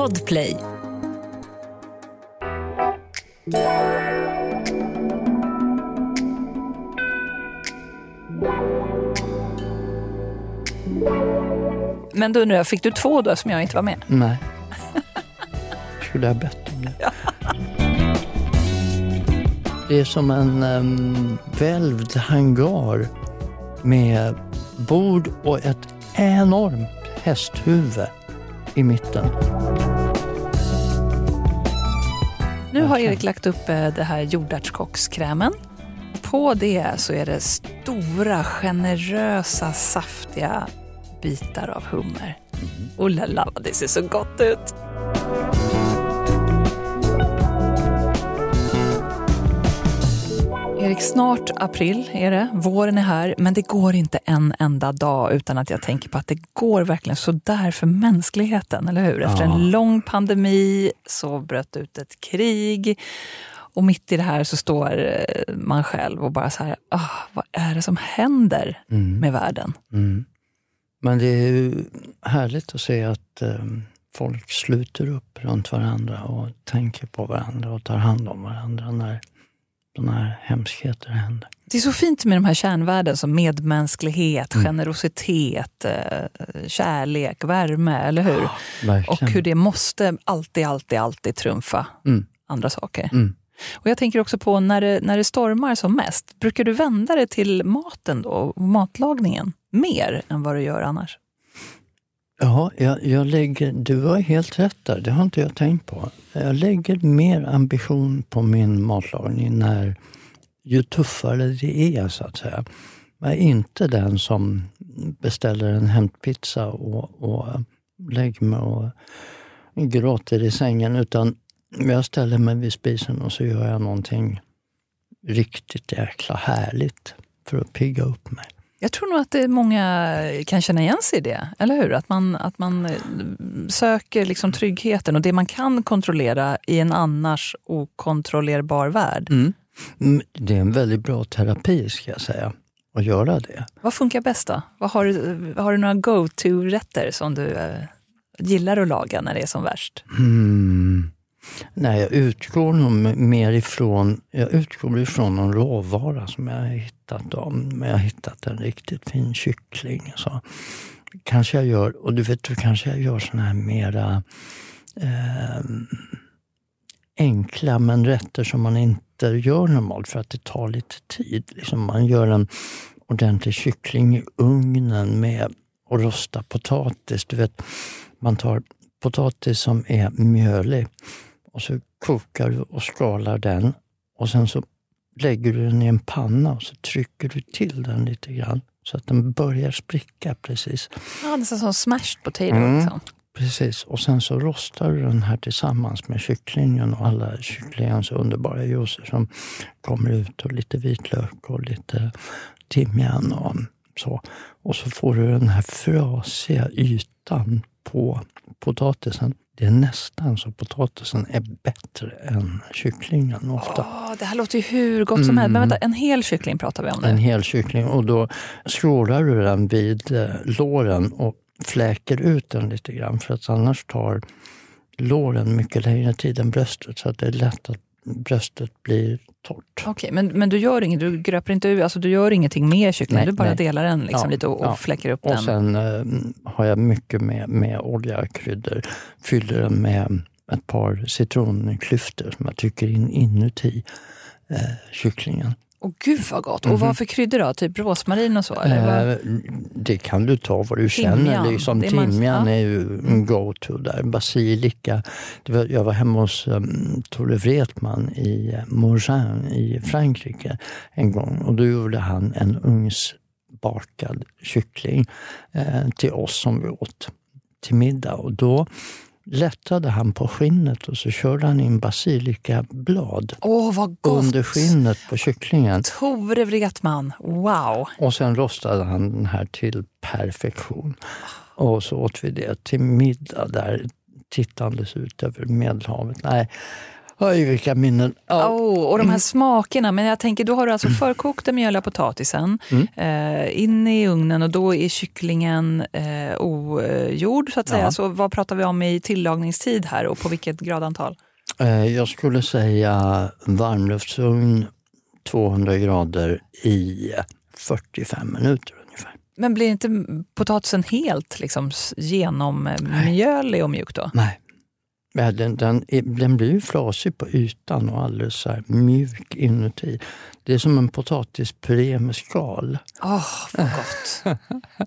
Podplay. Men då undrar jag, fick du två då som jag inte var med? Nej. Skulle jag ha bett om det? Det är som en um, välvd hangar med bord och ett enormt hästhuvud i mitten. Har Erik lagt upp eh, det här jordärtskockskrämen. På det så är det stora, generösa, saftiga bitar av hummer. Oh la la, det ser så gott ut! Erik, snart april är det. Våren är här, men det går inte en enda dag utan att jag tänker på att det går verkligen så där för mänskligheten, eller hur? Efter Ja. en lång pandemi så bröt ut ett krig och mitt i det här så står eh, man själv och bara så här, ah, vad är det som händer med världen? Mm. Men det är härligt att se att eh, folk sluter upp runt varandra och tänker på varandra och tar hand om varandra när sådana här hemskheter händer. Det är så fint med de här kärnvärden som medmänsklighet, generositet, eh, kärlek, värme, eller hur? Och Verkligen. hur det måste alltid, alltid, alltid trumfa Mm. andra saker. Mm. Och jag tänker också på när det, när det stormar som mest, brukar du vända dig till maten då, och matlagningen mer än vad du gör annars? Ja, jag, jag lägger, du har helt rätt där. Det har inte jag tänkt på. Jag lägger mer ambition på min matlagning när, ju tuffare det är, så att säga. Jag är inte den som beställer en hämtpizza och, och lägger mig och gråter i sängen. Utan jag ställer mig vid spisen och så gör jag någonting riktigt jäkla härligt för att pigga upp mig. Jag tror nog att det många kan känna igen sig i det, eller hur? Att man, att man eh, söker liksom tryggheten och det man kan kontrollera i en annars okontrollerbar värld. Mm, Det är en väldigt bra terapi, ska jag säga, att göra det. Vad funkar bäst då? Vad har, du, har du några go-to-rätter som du eh, gillar att laga när det är som värst? Mm. Nej, jag utgår nog mer ifrån, jag utgår ifrån någon råvara som jag har hittat. Om jag har hittat en riktigt fin kyckling. Så kanske jag gör, och du vet, då kanske jag gör såna här mera eh, enkla men rätter som man inte gör normalt för att det tar lite tid. Liksom man gör en ordentlig kyckling i ugnen med och rosta potatis. Du vet, man tar potatis som är mjölig och så kokar du och skalar den och sen så lägger du den i en panna och så trycker du till den lite grann så att den börjar spricka precis. Ja, nästan som smashed potato. Mm. Liksom. Precis, och sen så rostar du den här tillsammans med kycklingen och alla kycklingens underbara juicer som kommer ut och lite vitlök och lite timjan och så. Och så får du den här frasiga ytan på potatisen. Det är nästan så potatisen är bättre än kycklingen ofta. Åh, det här låter ju hur gott som helst. Men vänta, en hel kyckling pratar vi om En nu. hel kyckling och då skålar du den vid eh, låren och fläker ut den lite grann för att annars tar låren mycket längre tid än bröstet så att det är lätt att bröstet blir torrt. Okej, men, men du gör inget, du gröper inte ur, alltså du gör ingenting med kycklingen, du bara nej. delar den liksom Ja, lite och, och ja. fläcker upp Och den. sen eh, har jag mycket med, med olja, kryddor, fyller den med ett par citronklyftor som jag trycker in inuti eh, kycklingen. Och gud vad gott! Och vad för kryddor då? Typ rosmarin och så? Eller? Eh, det kan du ta vad du Timjan, känner. Liksom, timjan ja. är ju en go-to där. Basilika. Var, jag var hemma hos um, Tore Wretman i eh, Morgin i Frankrike en gång och då gjorde han en ugnsbakad kyckling eh, till oss som vi åt till middag. Och då lättade han på skinnet och så körde han in basilikablad Åh, vad gott! under skinnet på kycklingen. Tore Wretman, wow! Och sen rostade han den här till perfektion. Och så åt vi det till middag där tittandes ut över Medelhavet. Nej, Oj, vilka minnen. Ja. Oh, och de här smakerna. Men jag tänker, då har du alltså förkokt den mjöliga potatisen mm. eh, in i ugnen och då är kycklingen eh, ogjord så att säga. Ja. Så vad pratar vi om i tillagningstid här och på vilket gradantal? Eh, jag skulle säga varmluftsugn 200 grader i 45 minuter ungefär. Men blir inte potatisen helt liksom, genommjölig och mjuk då? Nej. Den, den, den blir ju flasig på ytan och alldeles så mjuk inuti. Det är som en potatispuré med skal. Åh, oh, vad gott!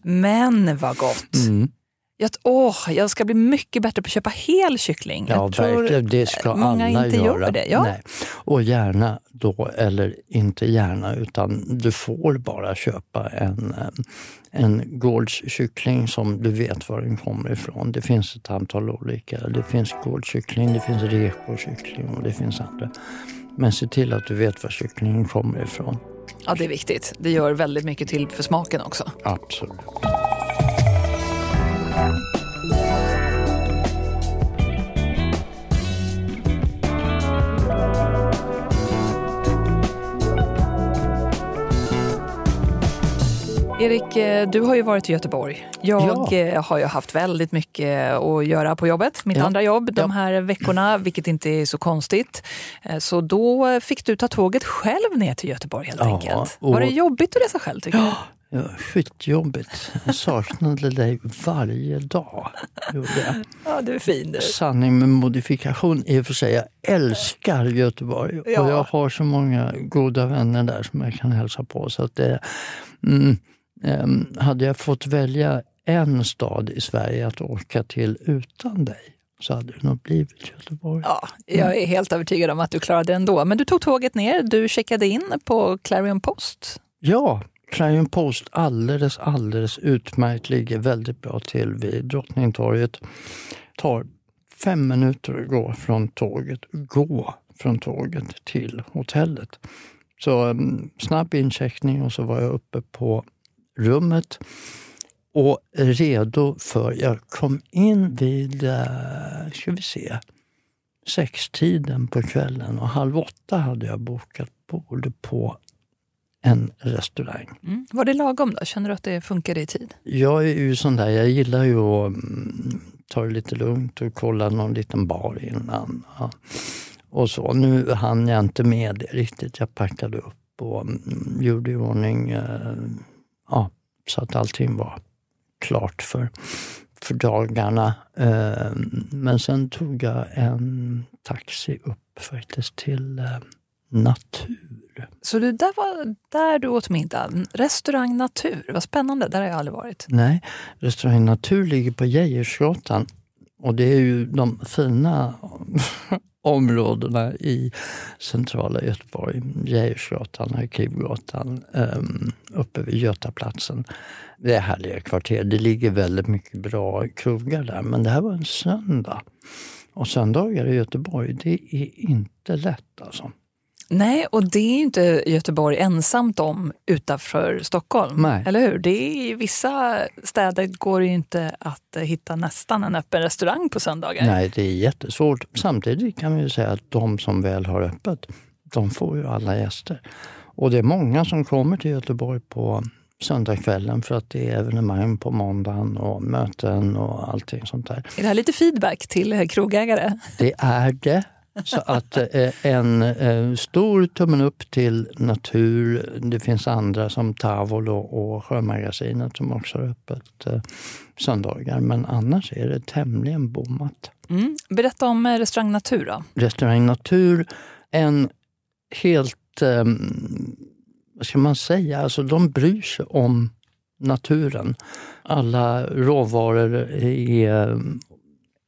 Men vad gott! Mm. Jag, åh, jag ska bli mycket bättre på att köpa hel kyckling. Ja, jag verkligen. Det ska många alla inte göra. Gör det. Ja. Nej. Och gärna då, eller inte gärna, utan du får bara köpa en, en gårdskyckling som du vet var den kommer ifrån. Det finns ett antal olika. Det finns gårdskyckling, det finns rekokyckling och det finns andra. Men se till att du vet var kycklingen kommer ifrån. Ja, det är viktigt. Det gör väldigt mycket till för smaken också. Absolut. Erik, eh, du har ju varit i Göteborg. Jag ja. Eh, har ju haft väldigt mycket att göra på jobbet, mitt ja. andra jobb, de här veckorna, vilket inte är så konstigt. Eh, så då fick du ta tåget själv ner till Göteborg helt ja, enkelt. Var det jobbigt att resa själv tycker du? Ja, skitjobbigt. Jag saknade dig varje dag. Ja, du är fin du. Sanning med modifikation i och för sig. Jag älskar Göteborg ja. och jag har så många goda vänner där som jag kan hälsa på. Så att det, mm, hade jag fått välja en stad i Sverige att åka till utan dig så hade det nog blivit Göteborg. Ja, jag är helt övertygad om att du klarade det ändå. Men du tog tåget ner, du checkade in på Clarion Post. Ja, Clarion Post alldeles, alldeles utmärkt. Ligger väldigt bra till vid Drottningtorget. Tar fem minuter att gå från tåget, gå från tåget till hotellet. Så um, snabb incheckning och så var jag uppe på rummet och redo för... Jag kom in vid, uh, ska vi se, sextiden på kvällen och halv åtta hade jag bokat bord på en restaurang. Mm. Var det lagom då? Känner du att det funkade i tid? Jag är ju sån där, jag gillar ju att mm, ta det lite lugnt och kolla någon liten bar innan. Ja. Och så. Nu hann jag inte med det riktigt. Jag packade upp och mm, gjorde i ordning eh, ja, så att allting var klart för, för dagarna. Eh, men sen tog jag en taxi upp faktiskt till eh, Natur. Så det där var där du åt middag? Restaurang Natur, vad spännande, där har jag aldrig varit. Nej, Restaurang Natur ligger på Geijersgatan och det är ju de fina områdena i centrala Göteborg. Geijersgatan, Arkivgatan, ehm, uppe vid Götaplatsen. Det är härliga kvarter. Det ligger väldigt mycket bra krogar där. Men det här var en söndag. Och söndagar i Göteborg, det är inte lätt alltså. Nej, och det är inte Göteborg ensamt om utanför Stockholm. Nej. Eller hur? Det är, I vissa städer går det inte att hitta nästan en öppen restaurang på söndagar. Nej, det är jättesvårt. Samtidigt kan vi säga att de som väl har öppet, de får ju alla gäster. Och det är många som kommer till Göteborg på söndagskvällen för att det är evenemang på måndagen och möten och allting sånt där. Är det här lite feedback till krogägare? Det är det. Så att eh, en eh, stor tummen upp till natur. Det finns andra som Tavolo och Sjömagasinet som också har öppet eh, söndagar. Men annars är det tämligen bommat. Mm. Berätta om Restaurang Natur då. Restaurang Natur, en helt, eh, vad ska man säga, alltså de bryr sig om naturen. Alla råvaror är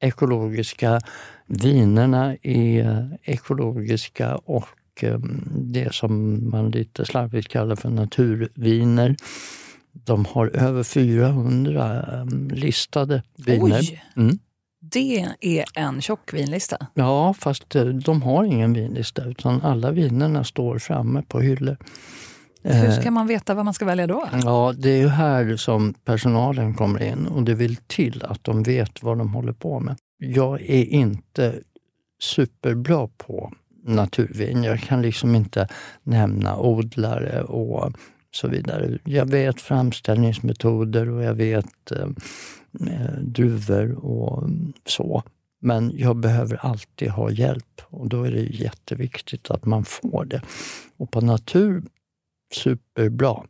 ekologiska Vinerna är ekologiska och ehm, det som man lite slarvigt kallar för naturviner. De har över 400 ehm, listade viner. Oj! Mm. Det är en tjock vinlista. Ja, fast eh, de har ingen vinlista utan alla vinerna står framme på hyllor. Hur ska man veta vad man ska välja då? Ja, det är ju här som personalen kommer in och det vill till att de vet vad de håller på med. Jag är inte superbra på naturvin. Jag kan liksom inte nämna odlare och så vidare. Jag vet framställningsmetoder och jag vet eh, eh, druvor och så. Men jag behöver alltid ha hjälp och då är det jätteviktigt att man får det. Och på natur, superbra.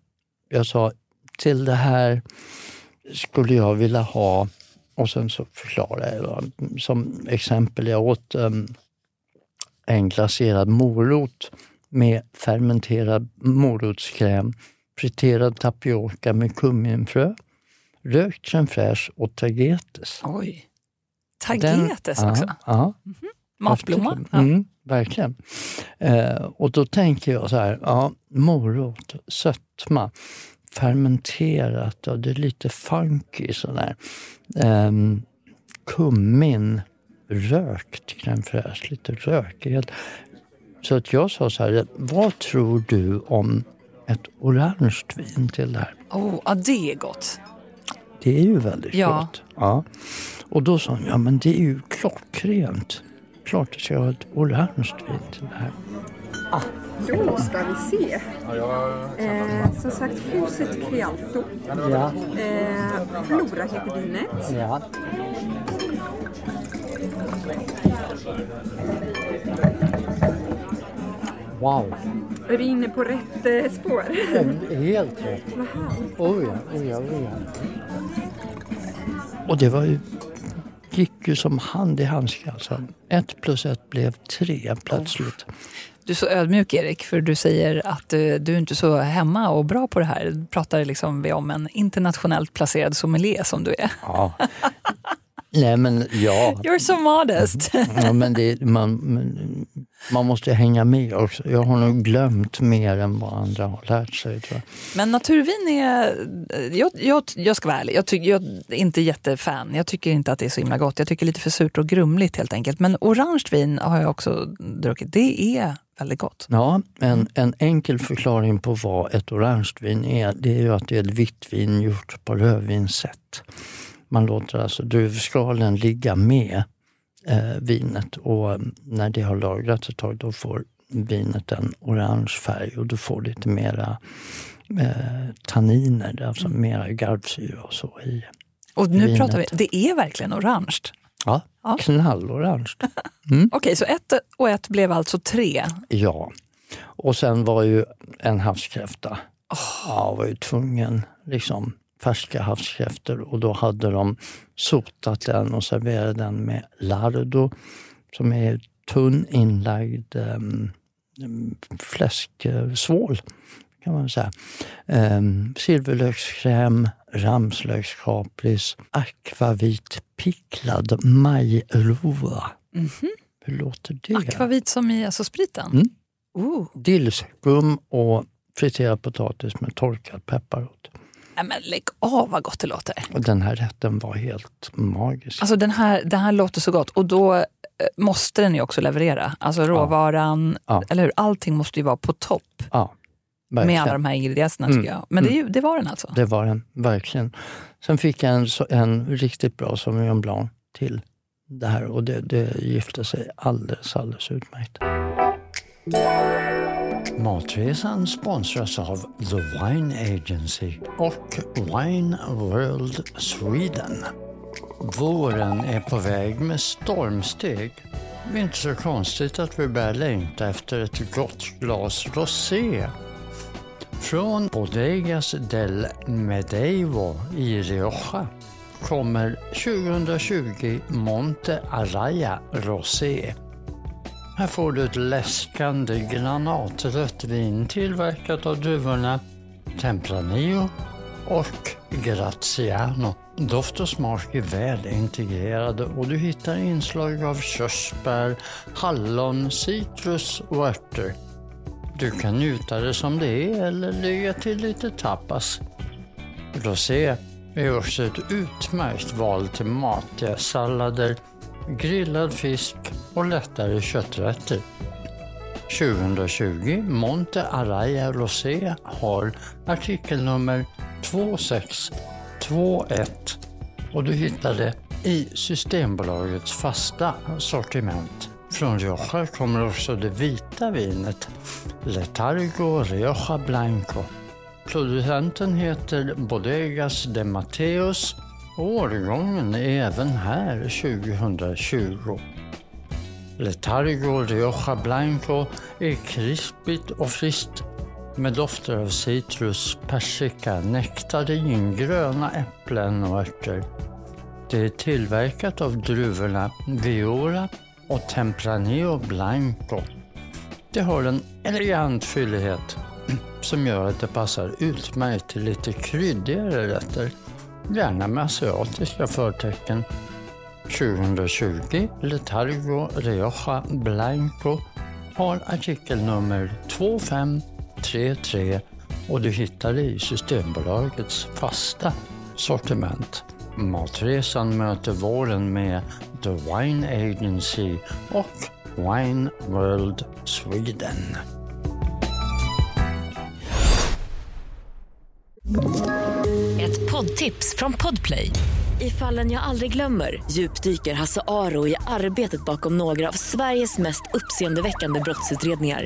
Jag sa, till det här skulle jag vilja ha, och sen så förklarade jag. Som exempel, jag åt um, en glaserad morot med fermenterad morotskräm, friterad tapioka med kumminfrö, rökt crème fraîche och tagetes. Oj! Tagetes Den, också? Ja. Mm -hmm. Matblomma? Mm, verkligen. Eh, och då tänker jag så här, ja, morot, sötma, fermenterat och det är lite funky sådär. Eh, kummin, rökt crème fraîche, lite rökighet. Så att jag sa så här, vad tror du om ett orange vin till det här? Oh, ja, det är gott. Det är ju väldigt ja. gott. Ja. Och då sa hon, ja men det är ju klockrent. Klart det ska ha ett orange vin till det här. Ah. Då ska vi se. Eh, som sagt, huset Crealto. Ja. Eh, Flora heter vinet. Ja. Wow. Är vi inne på rätt eh, spår? Helt rätt. Oh ja, oh ja, oh ja. Och det var ju, gick ju som hand i handske. Alltså. Ett plus ett blev tre plötsligt. Du är så ödmjuk Erik, för du säger att du, eh, du är inte så hemma och bra på det här. Du pratar liksom om en internationellt placerad sommelier som du är. Ja. Nej men ja. You're so modest. ja, men det, man, man måste hänga med också. Jag har nog glömt mer än vad andra har lärt sig. Tror jag. Men naturvin är... Jag, jag, jag ska vara ärlig, jag, tycker, jag är inte jättefan. Jag tycker inte att det är så himla gott. Jag tycker lite för surt och grumligt helt enkelt. Men orange vin har jag också druckit. Det är väldigt gott. Ja, en, en enkel förklaring på vad ett orange vin är, det är ju att det är ett vitt vin gjort på rödvinssätt. Man låter alltså druvskalen ligga med eh, vinet och när det har lagrats ett tag då får vinet en orange färg och du får lite mera eh, tanniner, alltså mm. mera garvsyra och så i Och nu vinet. pratar vi, det är verkligen orange? Ja, ja. knallorange. Mm. Okej, okay, så ett och ett blev alltså tre? Ja. Och sen var ju en havskräfta, oh. ja, var ju tvungen liksom färska havskräftor och då hade de sotat den och serverat den med lardo som är tunn inlagd um, fläsksvål kan man säga. Um, silverlökskräm, ramslökskapris, akvavit picklad majrova. Mm -hmm. Hur låter det? Akvavit som i alltså spriten? Mm. Uh. Dillskum och friterad potatis med torkad pepparrot. Nej men lägg av vad gott det låter. Och den här rätten var helt magisk. Alltså den här, den här låter så gott och då eh, måste den ju också leverera. Alltså råvaran, ja. eller hur? Allting måste ju vara på topp. Ja, med alla de här ingredienserna tycker mm. jag. Men det, det, var den alltså? Det var den, verkligen. Sen fick jag en, en riktigt bra Sauvignon Blanc till det här och det, det gifte sig alldeles, alldeles utmärkt. Matresan sponsras av The Wine Agency och Wine World Sweden. Våren är på väg med stormsteg. Det är inte så konstigt att vi börjar längta efter ett gott glas rosé. Från Bodegas del Medeivo i Rioja kommer 2020 Monte Araya Rosé här får du ett läskande granatrött vin tillverkat av druvorna Tempranillo och Graziano. Doft och smak är väl integrerade och du hittar inslag av körsbär, hallon, citrus och örter. Du kan njuta det som det är eller lägga till lite tapas. Rosé är också ett utmärkt val till matiga sallader, grillad fisk och lättare kötträtter. 2020 Monte Araya Rosé har artikelnummer 2621 och du hittar det i Systembolagets fasta sortiment. Från Rioja kommer också det vita vinet, Letargo Rioja Blanco. Producenten heter Bodegas de Mateus och årgången är även här 2020. Letargo Rioja Blanco är krispigt och friskt med dofter av citrus, persika, nektarin, gröna äpplen och örter. Det är tillverkat av druvorna viola och Tempranillo Blanco. Det har en elegant fyllighet som gör att det passar utmärkt till lite kryddigare rätter, gärna med asiatiska förtecken. 2020 Letargo Rioja Blanco har artikelnummer 2533 och du hittar det i Systembolagets fasta sortiment. Matresan möter våren med The Wine Agency och Wine World Sweden. Ett poddtips från Podplay. I fallen jag aldrig glömmer djupdyker Hasse Aro i arbetet bakom några av Sveriges mest uppseendeväckande brottsutredningar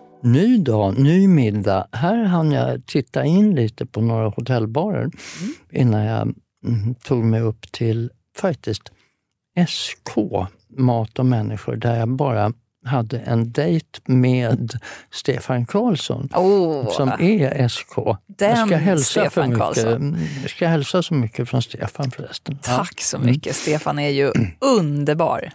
Ny dag, ny middag. Här hann jag titta in lite på några hotellbarer mm. innan jag mm, tog mig upp till faktiskt SK, Mat och människor, där jag bara hade en dejt med Stefan Karlsson oh, som är SK. Den jag ska hälsa, Stefan mycket, Karlsson. jag ska hälsa så mycket från Stefan förresten. Tack ja. så mycket. Mm. Stefan är ju underbar.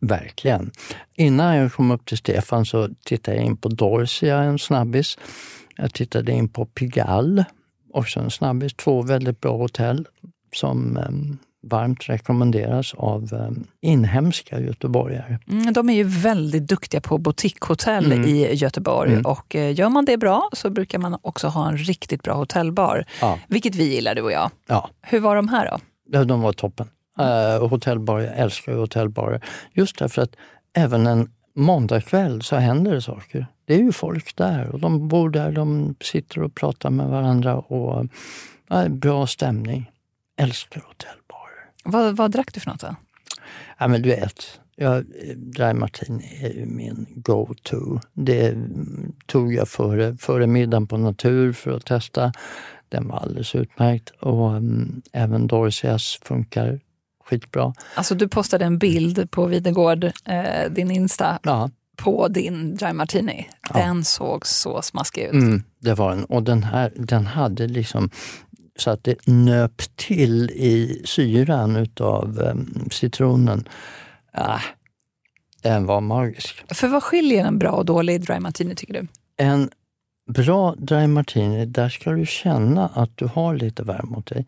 Verkligen. Innan jag kom upp till Stefan så tittade jag in på Dorsia, en snabbis. Jag tittade in på Pigalle, också en snabbis. Två väldigt bra hotell som um, varmt rekommenderas av um, inhemska göteborgare. Mm, de är ju väldigt duktiga på boutiquehotell mm. i Göteborg mm. och uh, gör man det bra så brukar man också ha en riktigt bra hotellbar. Ja. Vilket vi gillar du och jag. Ja. Hur var de här då? Ja, de var toppen. Uh, hotellbarer, jag älskar hotellbarer. Just därför att även en måndagkväll så händer det saker. Det är ju folk där och de bor där, de sitter och pratar med varandra och uh, bra stämning. Älskar hotellbarer. Vad, vad drack du för något då? Ja, men du vet, jag, Dry Martini är ju min go-to. Det tog jag före, före middagen på Natur för att testa. Den var alldeles utmärkt och um, även Dorsias funkar skitbra. Alltså du postade en bild på Videgård, eh, din Insta, ja. på din Dry Martini. Den ja. såg så smaskig ut. Mm, det var den. Och den här den hade liksom så att det nöp till i syran utav um, citronen. Ah, den var magisk. För vad skiljer en bra och dålig Dry Martini tycker du? En bra Dry Martini, där ska du känna att du har lite värme åt dig.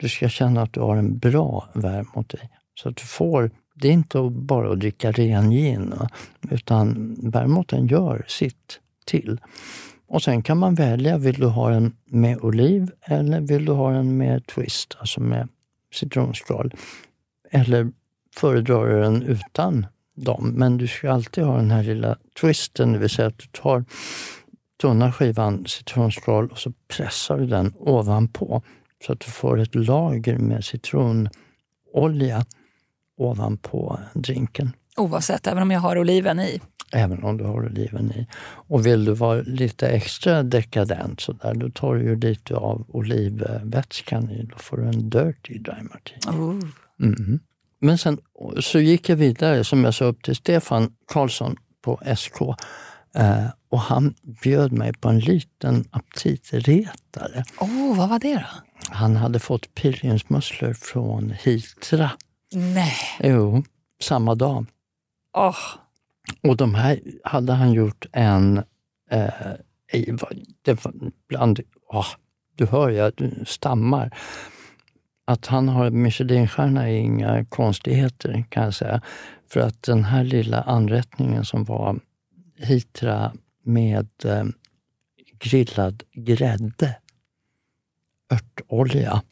Du ska känna att du har en bra värme mot dig. Så att du får, det är inte bara att dricka ren gin, utan vermouthen gör sitt till. Och sen kan man välja, vill du ha den med oliv eller vill du ha den med twist, alltså med citronskal? Eller föredrar du den utan dem? Men du ska alltid ha den här lilla twisten, det vill säga att du tar tunna skivan citronskal och så pressar du den ovanpå så att du får ett lager med citronolja ovanpå drinken. Oavsett, även om jag har oliven i? Även om du har oliven i. Och vill du vara lite extra dekadent så där, då tar du ju lite av olivvätskan i. Då får du en dirty dry martini. Oh. Mm. Men sen så gick jag vidare, som jag sa, upp till Stefan Karlsson på SK. Eh, och han bjöd mig på en liten aptitretare. Oh, vad var det då? Han hade fått pilgrimsmusslor från Hitra. Nej. Jo, samma dag. Oh. Och de här hade han gjort en... Eh, det var bland, oh, du hör, jag stammar. Att han har Michelinstjärna är inga konstigheter kan jag säga. För att den här lilla anrättningen som var hitra med eh, grillad grädde, örtolja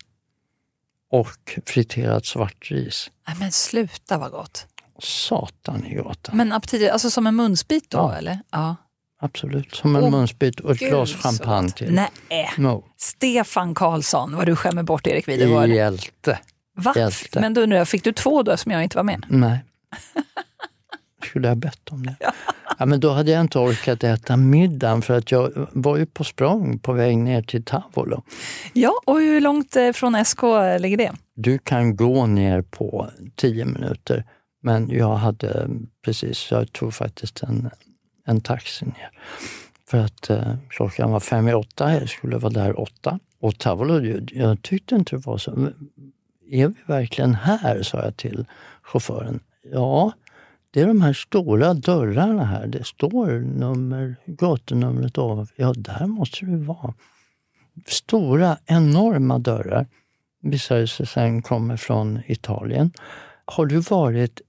och friterat svartris. Nej men sluta vad gott. Satan i gatan. Men aptit, alltså som en munsbit då Ja. eller? Ja. Absolut, som en Åh, munsbit och ett Gud, glas champagne till. Nej. No. Stefan Karlsson, vad du skämmer bort Erik Videgård. Hjälte. Va? hjälte. Men då undrar jag, fick du två då som jag inte var med? Nej. Skulle jag ha bett om det? Ja, men då hade jag inte orkat äta middagen för att jag var ju på språng på väg ner till Tavolo. Ja, och hur långt eh, från SK ligger det? Du kan gå ner på tio minuter, men jag hade precis, jag tog faktiskt en, en taxi ner. För att eh, klockan var fem i åtta, jag skulle vara där åtta. Och Tavolo, jag, tyckte inte det var så. "Men Är vi verkligen här? sa jag till chauffören. Ja, det är de här stora dörrarna här. Det står nummer, gatunumret av. Ja, där måste det vara. Stora, enorma dörrar. Visade sig sen kommer från Italien. Har du varit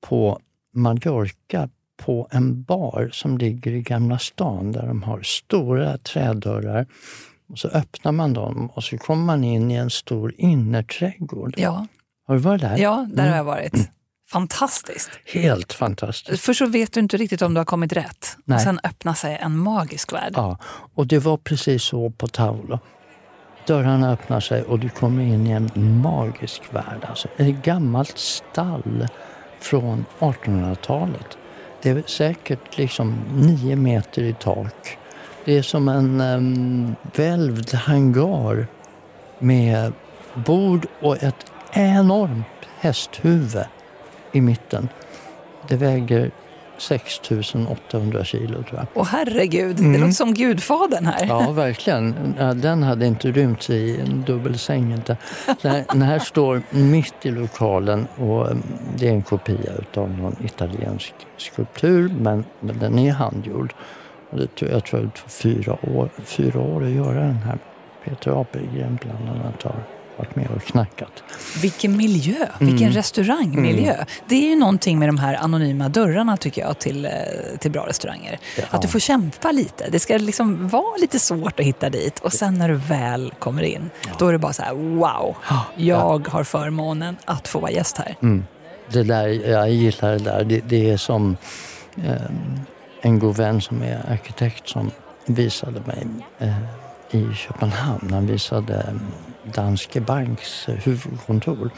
på Mallorca på en bar som ligger i Gamla stan där de har stora trädörrar. Och så öppnar man dem och så kommer man in i en stor innerträdgård. Ja, Har du varit där? ja där har jag varit. Fantastiskt. Helt fantastiskt. Först så vet du inte riktigt om du har kommit rätt. Nej. Och sen öppnar sig en magisk värld. Ja, och det var precis så på Taulo. Dörrarna öppnar sig och du kommer in i en magisk värld. Alltså ett gammalt stall från 1800-talet. Det är säkert liksom nio meter i tak. Det är som en um, välvd hangar med bord och ett enormt hästhuvud i mitten. Det väger 6800 kilo tror jag. Och herregud, det låter som Gudfadern här. Mm. Ja, verkligen. Ja, Den hade inte rymt i en dubbelsäng. Inte. Den, här står mitt i lokalen och mm, det är en kopia av någon italiensk skulptur men, men den är handgjord. Och det, tog- jag tror det tog fyra år, fyra år att göra den här. Peter Apelgren bland annat har varit med och knackat. Vilken miljö, vilken restaurangmiljö. Det är ju någonting med de här anonyma dörrarna tycker jag till, eh, till bra restauranger. Ja. Att du får kämpa lite. Det ska liksom vara lite svårt att hitta dit och sen när du väl kommer in, då är det bara så här wow, jag har förmånen att få vara gäst här. Mm. Det där, jag gillar det där. Det, det är som eh, en god vän som är arkitekt som visade mig eh, i Köpenhamn. Han visade Danske Banks eh, huvudkontor.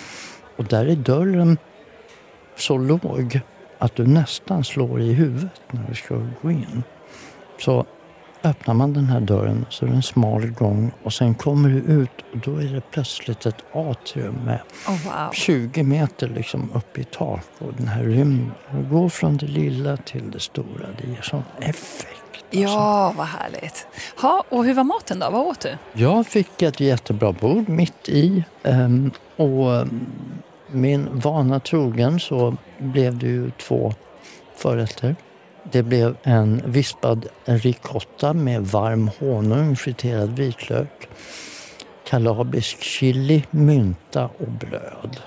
Och där är dörren så låg att du nästan slår i huvudet när du ska gå in. Så öppnar man den här dörren så är det en smal gång och sen kommer du ut och då är det plötsligt ett atrium med Oh, wow. 20 meter liksom upp i tak och den här rymden. Och går från det lilla till det stora. Det ger sån effekt. Alltså. Ja, vad härligt. Ha, och hur var maten då? Vad åt du? Jag fick ett jättebra bord mitt i. ehm, och min vana trogen så blev det ju två förrätter. Det blev en vispad ricotta med varm honung, friterad vitlök, kalabisk chili, mynta och bröd.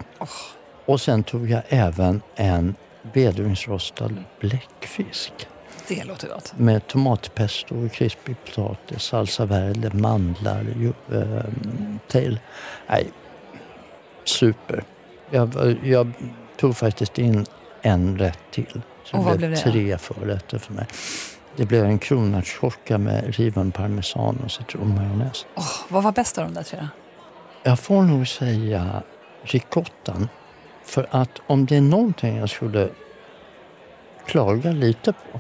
Och sen tog jag även en vedugnsrostad bläckfisk Det låter gott. med tomatpesto, krispig potatis, salsa verde, mandlar, ju, eh, tail. Nej, super. Jag, jag tog faktiskt in en rätt till. Så Och det blev det? tre förrätter för mig. Det blev en kronärtskocka med riven parmesan och citronmajonnäs. Åh, vad var bäst av de där tre? Jag får nog säga ricottan. För att om det är någonting jag skulle klaga lite på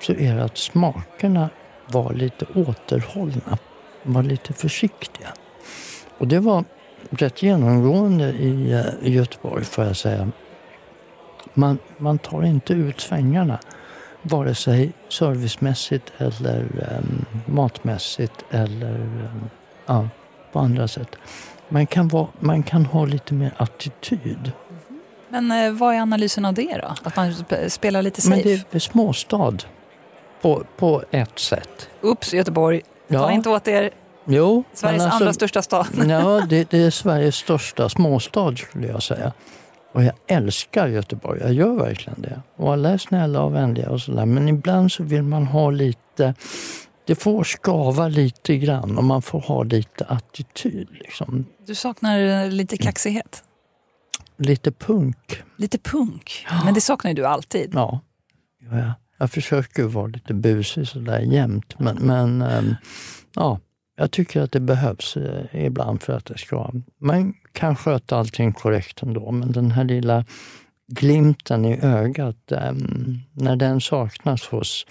så är det att smakerna var lite återhållna. De var lite försiktiga. Och det var rätt genomgående i, eh, Göteborg får jag säga. Man, man tar inte ut svängarna. Vare sig servicemässigt eller um, matmässigt eller um, ja, på andra sätt. Man kan, vara, man kan ha lite mer attityd. Men eh, vad är analysen av det då? Att man sp- spelar lite safe? Men det är småstad på, på ett sätt. Ups, Göteborg. Ta Ja. inte åt er. Jo, Sveriges alltså- andra största stad. Ja, det, det är Sveriges största småstad skulle jag säga. Och jag älskar Göteborg, jag gör verkligen det. Och alla är snälla och vänliga och sådär. Men ibland så vill man ha lite, det får skava lite grann och man får ha lite attityd. Liksom. Du saknar lite kaxighet? Lite punk. Lite punk? Men det saknar ju du alltid. Ja. ja. Jag försöker vara lite busig sådär jämt. Men, men ähm, ja, jag tycker att det behövs eh, ibland för att det ska... Man kan sköta allting korrekt ändå, men den här lilla glimten i ögat, eh, när den saknas hos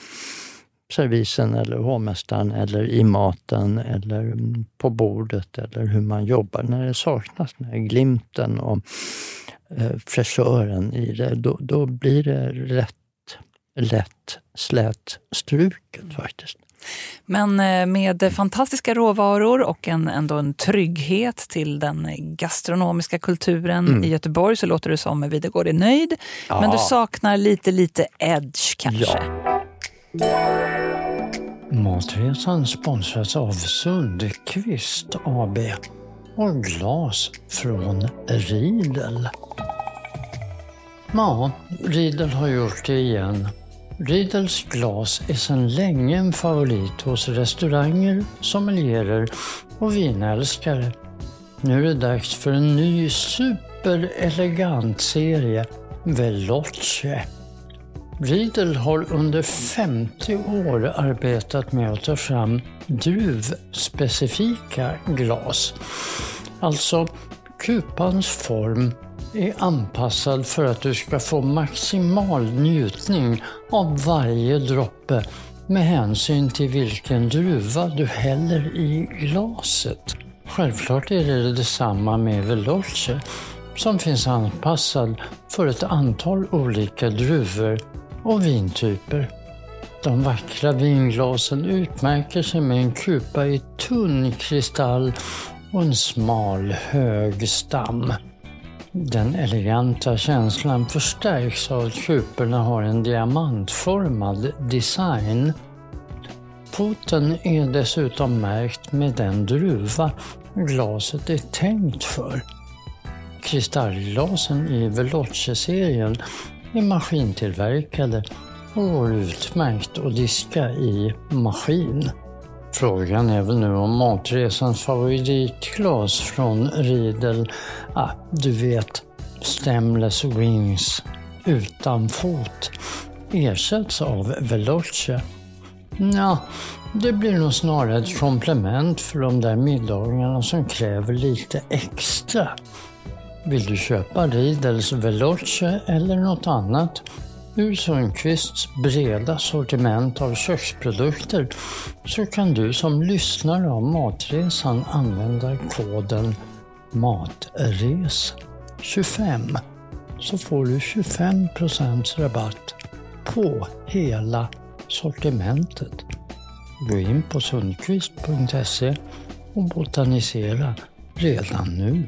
servisen eller hovmästaren eller i maten eller mm, på bordet eller hur man jobbar. När det saknas den här glimten och fräschören i det, då, då blir det rätt lätt slätstruket faktiskt. Men eh, med fantastiska råvaror och en, ändå en trygghet till den gastronomiska kulturen mm. i Göteborg så låter det som Videgård är nöjd. Ja. Men du saknar lite, lite edge kanske? Ja. Matresan sponsras av Sundqvist AB och glas från Riedel. Ja, Riedel har gjort det igen. Riedels glas är sedan länge en favorit hos restauranger, sommelierer och vinälskare. Nu är det dags för en ny superelegant serie, Veloce. Riedel har under 50 år arbetat med att ta fram druvspecifika glas. Alltså kupans form är anpassad för att du ska få maximal njutning av varje droppe med hänsyn till vilken druva du häller i glaset. Självklart är det detsamma med Veloce som finns anpassad för ett antal olika druvor och vintyper. De vackra vinglasen utmärker sig med en kupa i tunn kristall och en smal hög stam. Den eleganta känslan förstärks av att kuporna har en diamantformad design. Foten är dessutom märkt med den druva glaset är tänkt för. Kristallglasen i Veloce-serien är maskintillverkade och går utmärkt att diska i maskin. Frågan är väl nu om matresans favoritglas från Riedel, ah, du vet, Stemless Wings utan fot, ersätts av Veloce. Ja, det blir nog snarare ett komplement för de där middagarna som kräver lite extra. Vill du köpa Riedels Veloce eller något annat Ur Sundqvists breda sortiment av köksprodukter så kan du som lyssnare av Matresan använda koden MATRES25 så får du 25% rabatt på hela sortimentet. Gå in på sundqvist.se och botanisera redan nu.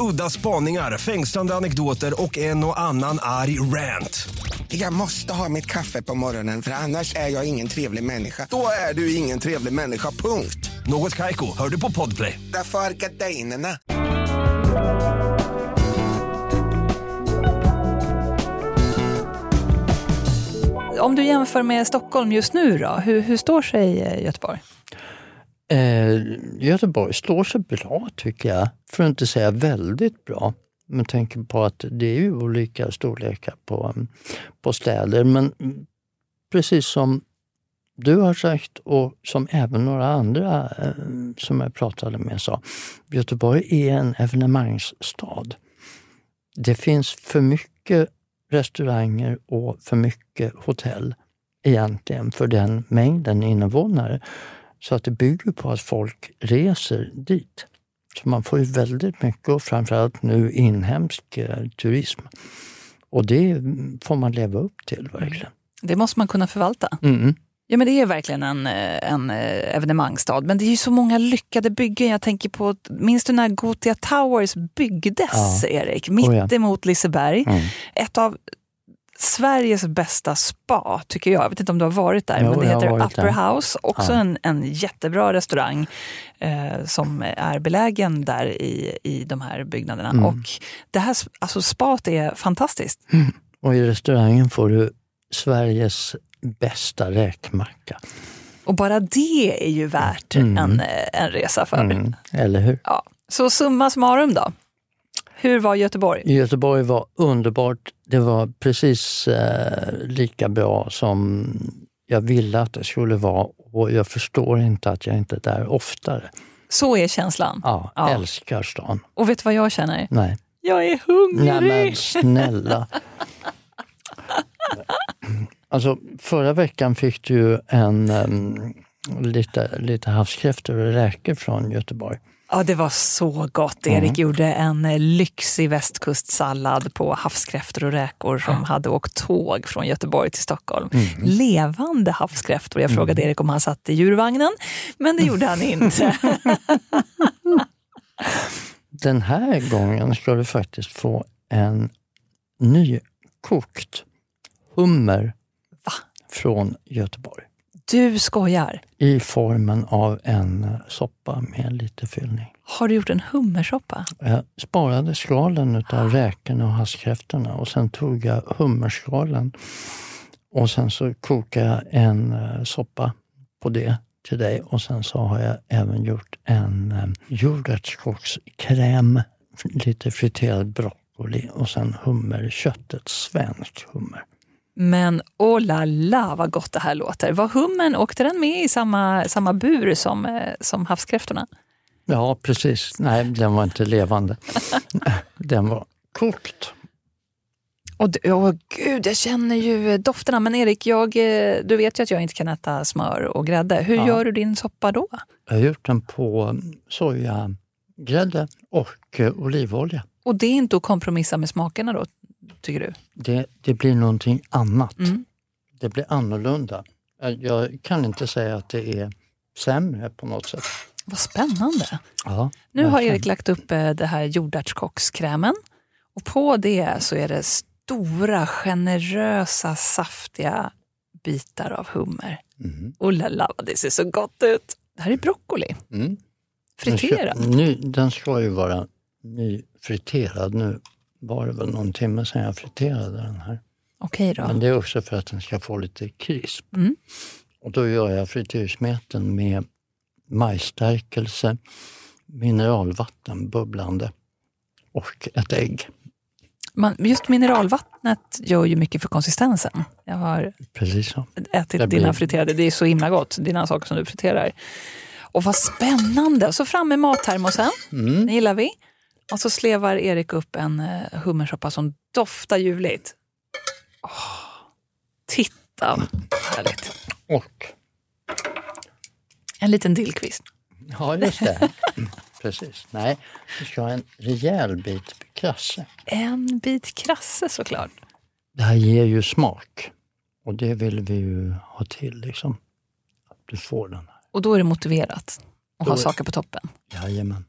Udda spaningar, fängslande anekdoter och en och annan arg rant. Jag måste ha mitt kaffe på morgonen för annars är jag ingen trevlig människa. Då är du ingen trevlig människa, punkt. Något kajko, hör du på podplay. Därför är gardinerna. Om du jämför med Stockholm just nu då, hur, hur står sig eh, Göteborg? Eh, Göteborg står sig bra tycker jag, för att inte säga väldigt bra med tanke på att det är ju olika storlekar på, mm, på städer. Men precis som du har sagt och som även några andra eh, som jag pratade med sa, Göteborg är en evenemangsstad. Det finns för mycket restauranger och för mycket hotell egentligen för den mängden invånare. Så att det bygger på att folk reser dit. bäst. Man får ju väldigt mycket och framförallt nu inhemsk eh, turism. Och det får man leva upp till verkligen. Det måste man kunna förvalta. Mm. Ja, men det är verkligen en, eh, en eh, evenemangsstad. Men det är ju så många lyckade byggen. Jag tänker på, minns du när Gotia Towers byggdes, Ja. Erik? Oh, ja. Mitt emot Liseberg. Mm. Ett av Sveriges bästa spa, tycker jag. Jag vet inte om du har varit där, Jo, men det heter Upper där. House. Också Ja. en, en jättebra restaurang eh, som är belägen där i, i de här byggnaderna. Mm. Och det här alltså, spat är fantastiskt. Och i restaurangen får du Sveriges bästa räkmacka. Och bara det är ju värt Mm. en, eh, en resa för. Mm. Eller hur? Ja. Så summa summarum då. Hur var Göteborg? Göteborg var underbart. Det var precis eh, lika bra som jag ville att det skulle vara och jag förstår inte att jag inte är där oftare. Så är känslan. Ja, Ja. älskar stan. Och vet du vad jag känner? Nej. Jag är hungrig! Nej men snälla. Alltså förra veckan fick du en em, lite, lite havskräftor och räkor från Göteborg. Ja, det var så gott. Mm. Erik gjorde en eh, lyxig västkustsallad på havskräftor och räkor som hade åkt tåg från Göteborg till Stockholm. Mm. Levande havskräftor. Jag frågade Erik om han satt i djurvagnen, men det gjorde han inte. Den här gången ska du faktiskt få en nykokt hummer Va? från Göteborg. Du skojar. I formen av en eh, soppa med lite fyllning. Har du gjort en hummersoppa? Jag sparade skalen utav räkorna och havskräftorna och sen tog jag hummerskalen och sen så kokade jag en eh, soppa på det till dig och sen så har jag även gjort en eh, jordärtskockskräm, lite friterad broccoli och sen hummerköttet, svensk hummer. Men oh la la vad gott det här låter. Var hummen, åkte den med i samma, samma bur som, eh, som havskräftorna? Ja, precis. Nej, den var inte levande. Den var kokt. Och d- Åh gud, jag känner ju dofterna. Men Erik, jag, eh, du vet ju att jag inte kan äta smör och grädde. Hur Ja. gör du din soppa då? Jag har gjort den på sojagrädde och eh, olivolja. Och det är inte att kompromissa med smakerna då, tycker du? Det, det blir någonting annat. Mm. Det blir annorlunda. Jag, kan inte säga att det är sämre på något sätt. Vad spännande. Ja, Nu har. Erik lagt upp eh, det här jordärtskockskrämen. Och på det så är det stora, generösa, saftiga bitar av hummer. Mhm. Oh la la, det ser så gott ut. Det här är broccoli. Mm. Friterad. Den, ska, ny, den ska ju vara nyfriterad. Nu var det väl någon timme sedan jag friterade den här. Okej då. Men det är också för att den ska få lite krisp. Mm. Och då gör jag frityrsmeten med majsstärkelse, mineralvatten bubblande och ett ägg. Man, just mineralvattnet gör ju mycket för konsistensen. Jag har Precis så. ätit Det blir- dina friterade, det är så himla gott, dina saker som du friterar. Och vad spännande! Så fram med mattermosen, Mm. det gillar vi. Och så slevar Erik upp en eh, hummersoppa som doftar ljuvligt. Åh, titta, härligt. Och, En liten dillkvist. ja just det. Mm, Precis. Nej, vi ska ha en rejäl bit krasse. En bit krasse såklart. Det här ger ju smak. Och det vill vi ju ha till liksom. Att du får den här. Och då är det motiverat att Då ha saker på toppen. Jajamän.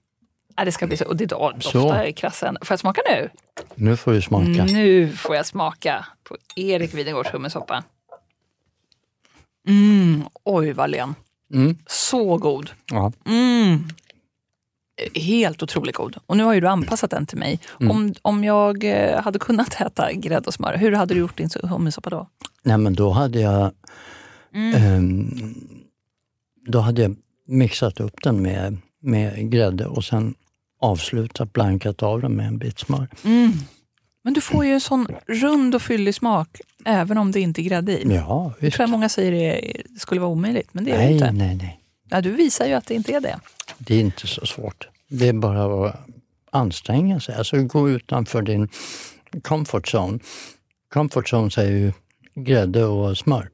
Ja, det ska bli så. Och det doftar i krassen. Får jag smaka nu? Nu får du smaka. Nu får jag smaka på Erik Widengårds hummersoppa. Mm, oj vad len. Mm. Så god. Ja. Mm. Helt otroligt god. Och nu har ju du anpassat den till mig. Mm. Om, om jag eh, hade kunnat äta grädde och smör, hur hade du gjort din hummersoppa då? Nej men då hade jag ehm, Då hade jag mixat upp den med, med grädde och sen avslutat, blankat av den med en bit smör. Mm. Men du får ju en sån rund och fyllig smak, även om det inte är grädde i. Ja, Det visst. tror jag många säger det skulle vara omöjligt, men det är det Nej, inte. nej, nej. Ja, du visar ju att det inte är det. Det är inte så svårt. Det är bara att anstränga sig. Alltså gå utanför din comfort zone. Comfort zone säger ju grädde och smör.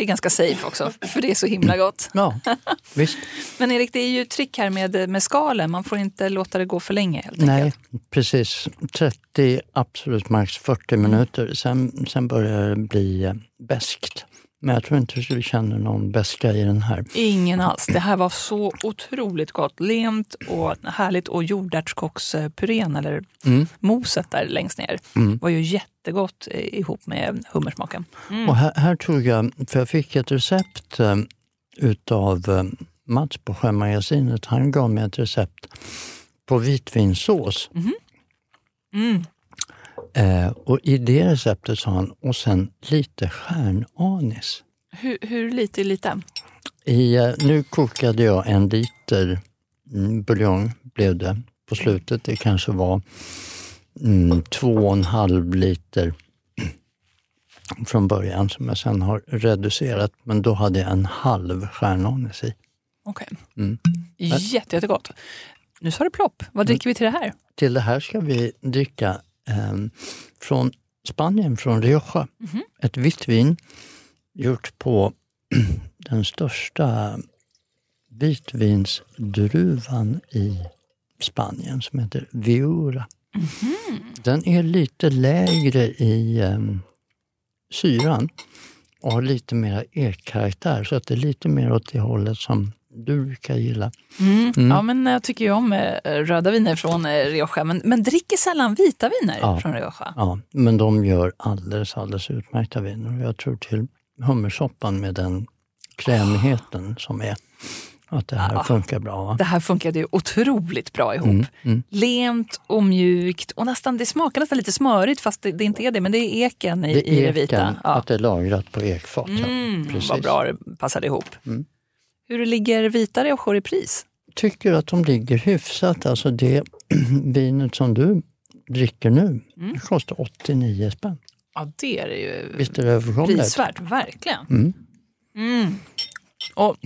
Det är ganska safe också, för det är så himla gott. Ja, visst. Men Erik, det är ju trick här med, med skalen. Man får inte låta det gå för länge helt Nej, enkelt. precis. 30, absolut max 40 minuter. Sen, sen börjar det bli eh, beskt. Men jag tror inte du känner någon beska i den här. Ingen alls. Det här var så otroligt gott. Lent och härligt. Och jordärtskockspurén, eller Mm. moset där längst ner, var ju jättegott eh, ihop med hummersmaken. Och här, här tog jag, för jag fick ett recept eh, utav eh, Mats på Sjömagasinet. Han gav mig ett recept på vitvinsås. Mm. Eh, och i det receptet sa han, och sen lite stjärnanis. Hur, hur lite är lite? I, eh, nu kokade jag en liter mm, buljong blev det på slutet. Det kanske var mm, två och en halv liter från början som jag sen har reducerat. Men då hade jag en halv stjärnanis i. Okej. Mm. Jätte, jättegott. Nu sa det plopp. Vad dricker vi till det här? Till det här ska vi dricka från Spanien, från Rioja. Ett vitt vin gjort på den största vitvinsdruvan i Spanien som heter Viura. Den är lite lägre i eh, syran och har lite mer ekkaraktär så att det är lite mer åt det hållet som du brukar gilla. Mm. Ja, men jag tycker ju om eh, röda viner från eh, Rioja, men, men dricker sällan vita viner Ja. från Rioja. Ja, men de gör alldeles, alldeles utmärkta viner. Jag tror till hummersoppan med den krämigheten som är, att det här Ja. funkar bra. Va? Det här funkade ju otroligt bra ihop. Mm, mm. Lent och mjukt och nästan, det smakar nästan lite smörigt fast det, det inte är det. Men det är eken i Det i det är vita. eken, Ja. att det är lagrat på ekfat. ja. Mm, Precis. vad bra det passade ihop. Mm. Hur ligger vita Riojor i pris? Tycker att de ligger hyfsat. Alltså det vinet som du dricker nu, Mm. kostar 89 spänn. Ja, det är ju Visst är det prisvärt, verkligen. Mm. Mm. Och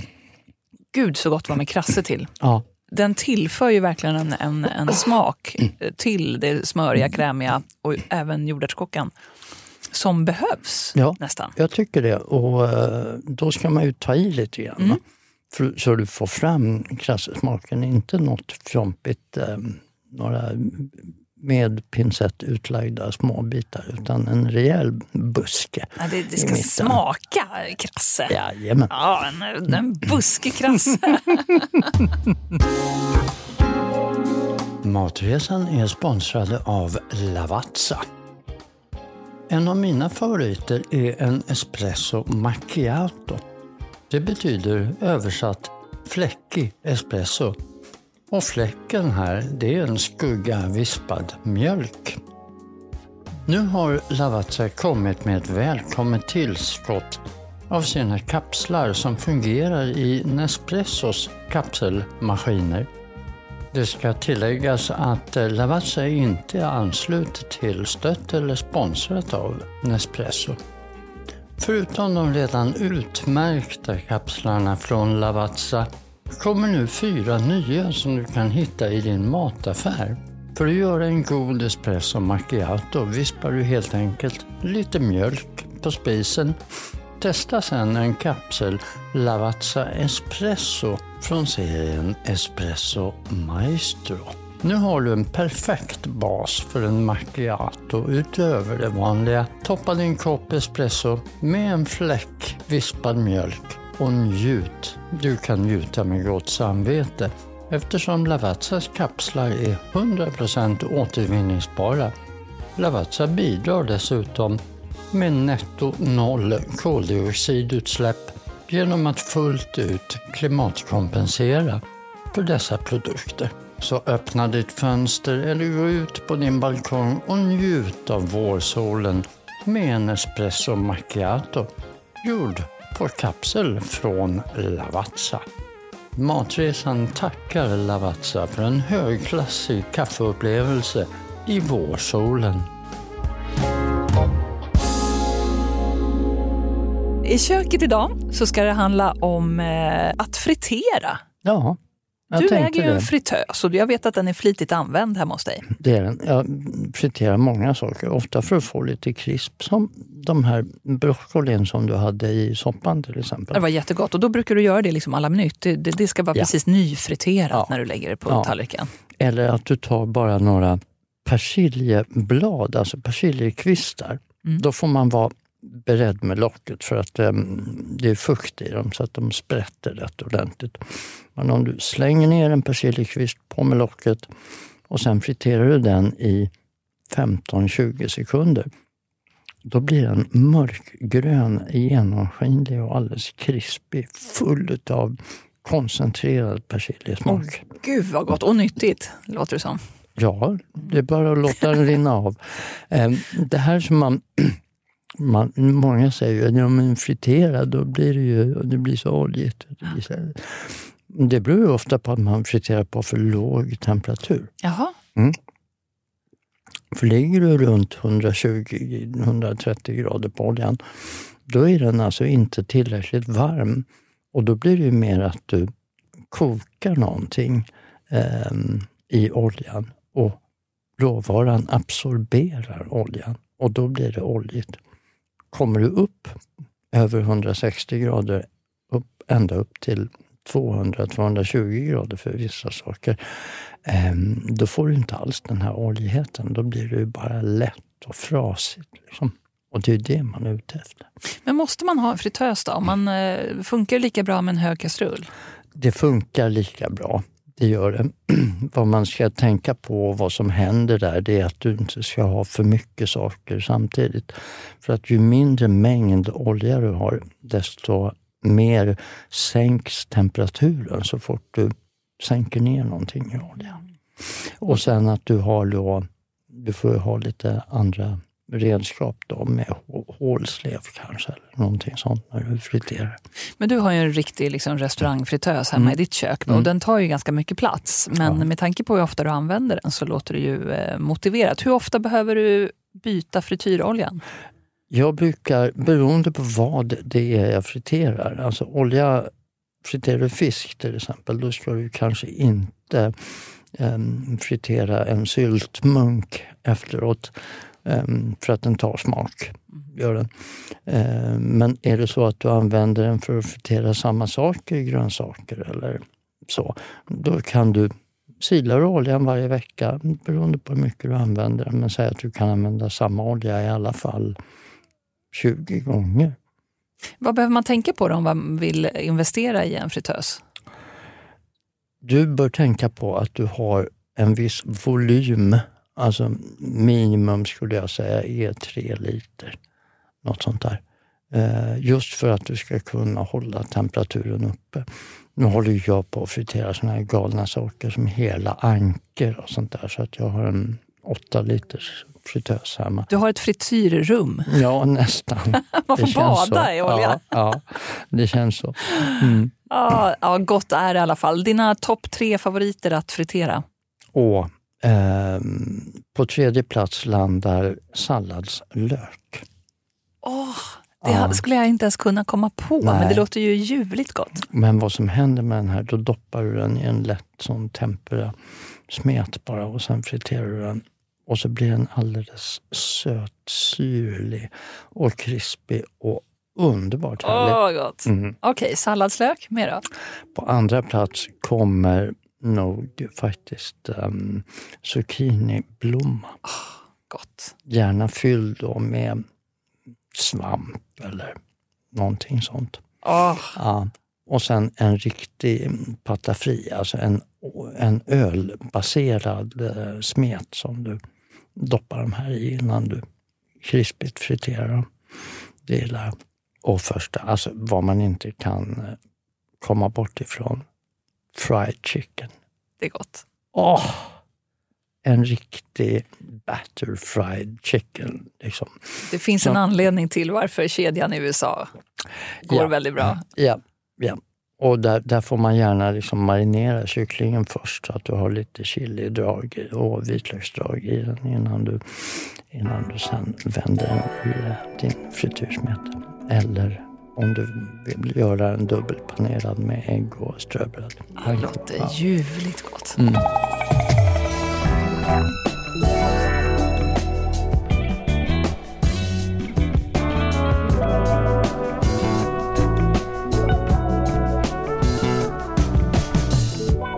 gud så gott var med krasse till. Ja, Den tillför ju verkligen en, en, en smak till det smöriga, krämiga och även jordärtskockan som behövs Ja. nästan. jag tycker det. Och eh, då ska man ju ta i lite grann. Mm. Så du får fram krassesmaken, inte något fjompigt, eh, några med pincett utlagda småbitar, utan en rejäl buske. Ja, det, det ska smaka krasse. Jajamän. Ja, en, en buskig krasse. Matresan är sponsrade av Lavazza. En av mina favoriter är en espresso macchiato. Det betyder översatt fläckig espresso. Och fläcken här, det är en skugga vispad mjölk. Nu har Lavazza kommit med ett välkommet tillskott av sina kapslar som fungerar i Nespressos kapselmaskiner. Det ska tilläggas att Lavazza inte är anslutet till, stött eller sponsrat av Nespresso. Förutom de redan utmärkta kapslarna från Lavazza kommer nu fyra nya som du kan hitta i din mataffär. För att göra en god espresso macchiato vispar du helt enkelt lite mjölk på spisen. Testa sedan en kapsel Lavazza Espresso från serien Espresso Maestro. Nu har du en perfekt bas för en macchiato utöver det vanliga. Toppa din kopp espresso med en fläck vispad mjölk och njut. Du kan njuta med gott samvete eftersom Lavazzas kapslar är 100% återvinningsbara. Lavazza bidrar dessutom med netto noll koldioxidutsläpp genom att fullt ut klimatkompensera för dessa produkter. Så öppna ditt fönster eller gå ut på din balkong och njut av vårsolen med en espresso macchiato gjord på kapsel från Lavazza. Matresan tackar Lavazza för en högklassig kaffeupplevelse i vårsolen. I köket idag så ska det handla om eh, att fritera. Ja, Jag du äger ju en fritös och jag vet att den är flitigt använd hemma hos dig. Det är den. Jag friterar många saker, ofta för att få lite krisp. Som de här broccolin som du hade i soppan till exempel. Det var jättegott och då brukar du göra det liksom alla minut. Det, det, det ska vara Ja. precis nyfriterat Ja. när du lägger det på Ja. tallriken. Eller att du tar bara några persiljeblad, alltså persiljekvistar. Mm. Då får man vara beredd med locket för att em, det är fukt i dem så att de sprätter rätt ordentligt. Men om du slänger ner en persiljekvist på med locket och sen friterar du den i 15-20 sekunder. Då blir den mörkgrön, genomskinlig och alldeles krispig. Full av koncentrerad persiljesmak. Gud vad gott och nyttigt, låter det som. Ja, det är bara att låta den rinna av. Eh, Det här som man, man många säger att ja, men friterad, då blir det ju det blir så oljigt. Det, blir så här. det beror ju ofta på att man friterar på för låg temperatur. Jaha. För ligger du runt 120-130 grader på oljan, då är den alltså inte tillräckligt varm. Och då blir det mer att du kokar någonting ehm, i oljan och råvaran absorberar oljan och då blir det oljigt. Kommer du upp över 160 grader, upp, ända upp till 200-220 grader för vissa saker, ehm, då får du inte alls den här oljigheten. Då blir det bara lätt och frasigt. Liksom. Och det är det man är ute efter. Men måste man ha en fritös då? Om man, eh, funkar lika bra med en hög kastrull? Det funkar lika bra. Det gör det. vad man ska tänka på och vad som händer där, det är att du inte ska ha för mycket saker samtidigt. För att ju mindre mängd olja du har, desto mer sänks temperaturen så fort du sänker ner någonting i oljan. Och sen att du har då, du får ju ha lite andra redskap då med hå- hålslev kanske, eller någonting sånt när du friterar. Men du har ju en riktig liksom, restaurangfritös hemma Mm. i ditt kök och Mm. den tar ju ganska mycket plats. Men Ja. med tanke på hur ofta du använder den så låter det ju eh, motiverat. Hur ofta behöver du byta frityroljan? Jag brukar, beroende på vad det är jag friterar, alltså olja, friterar du fisk till exempel, då ska du kanske inte em, fritera en syltmunk efteråt för att den tar smak. Gör den. Em, men är det så att du använder den för att fritera samma saker, grönsaker eller så, då kan du silar du oljan varje vecka beroende på hur mycket du använder. Men säg att du kan använda samma olja i alla fall 20 gånger. Vad behöver man tänka på då om man vill investera i en fritös? Du bör tänka på att du har en viss volym. Alltså minimum skulle jag säga är 3 liter. Något sånt där. Eh, Just för att du ska kunna hålla temperaturen uppe. Nu håller jag på att fritera såna här galna saker som hela anker och sånt där. Så att jag har en 8 liters fritös hemma. Du har ett frityrrum. Ja, nästan. Man får bada så. i olja. Ja, ja, det känns så. Mm. Ja, ja, gott är det i alla fall. Dina topp tre favoriter att fritera? Och ehm, på tredje plats landar salladslök. Åh, det Ja. skulle jag inte ens kunna komma på, men Nej. det låter ju ljuvligt gott. Men vad som händer med den här, då doppar du den i en lätt sån tempera smet bara och sen friterar du den. Och så blir den alldeles söt, syrlig och krispig och underbart Åh, härlig. vad gott. Mm. Okej, salladslök, mer då? På andra plats kommer nog faktiskt um, zucchiniblomma. Gott. Gärna fylld då med svamp eller någonting sånt. Åh, Ja. Och sen en riktig pata fri, alltså en, en ölbaserad eh, smet som du doppar de här i innan du krispigt friterar dem. Det gillar jag. Och första, alltså vad man inte kan eh, komma bort ifrån, fried chicken. det är gott. Åh! En riktig batter fried chicken. Liksom. Det finns Ja. en anledning till varför kedjan i USA går Ja. väldigt bra. Ja, ja. Och där, där får man gärna liksom marinera kycklingen först så att du har lite chilidrag och vitlöksdrag i den innan du, innan du sen vänder den i din frityrsmet. Eller om du vill göra en dubbelpanerad med ägg och ströbröd. Det låter ljuvligt gott. Mm.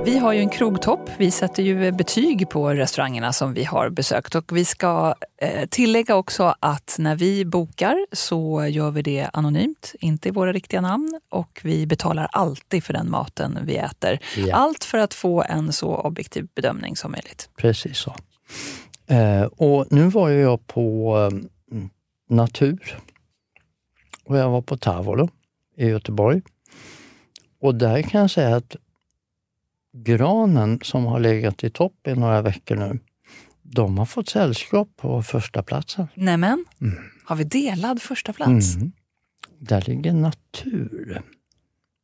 Vi har ju en krogtopp. Vi sätter ju betyg på restaurangerna som vi har besökt. Och vi ska eh, tillägga också att när vi bokar så gör vi det anonymt, inte i våra riktiga namn. Och vi betalar alltid för den maten vi äter. Ja. Allt för att få en så objektiv bedömning som möjligt. Precis så. Eh, och nu var jag på eh, Natur. Och jag var på Tavolo i Göteborg. Och där kan jag säga att granen som har legat i topp i några veckor nu, de har fått sällskap på första platsen. Nämen, har vi delad första plats? Mm. Där ligger Natur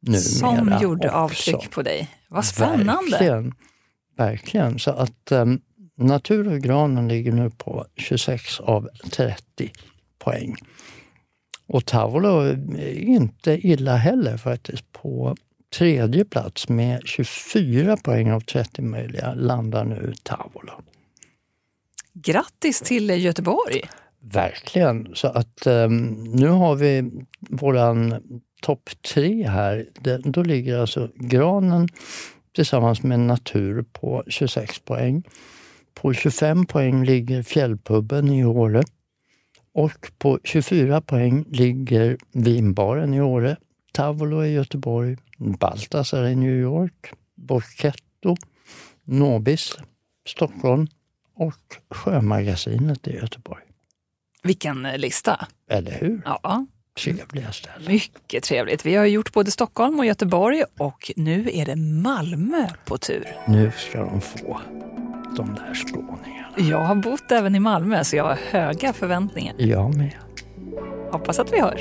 numera Som gjorde också. avtryck på dig. Vad spännande! Verkligen. Verkligen. Så att um, Natur och granen ligger nu på 26 av 30 poäng. Och Tavolo är inte illa heller faktiskt. På tredje plats med 24 poäng av 30 möjliga landar nu Tavolo. Grattis till Göteborg! Verkligen. Så att um, nu har vi våran topp tre här. Den, då ligger alltså granen tillsammans med natur på 26 poäng. På 25 poäng ligger Fjällpubben i Åre. Och på 24 poäng ligger Vinbaren i Åre, Tavolo i Göteborg, Baltasar i New York, Bocchetto, Nobis, Stockholm och Sjömagasinet i Göteborg. Vilken eh, lista! Eller hur? Ja, Trevliga ställen. mycket trevligt. Vi har gjort både Stockholm och Göteborg och nu är det Malmö på tur. Nu ska de få de där skåningarna. Jag har bott även i Malmö så jag har höga förväntningar. Jag med. Hoppas att vi hörs.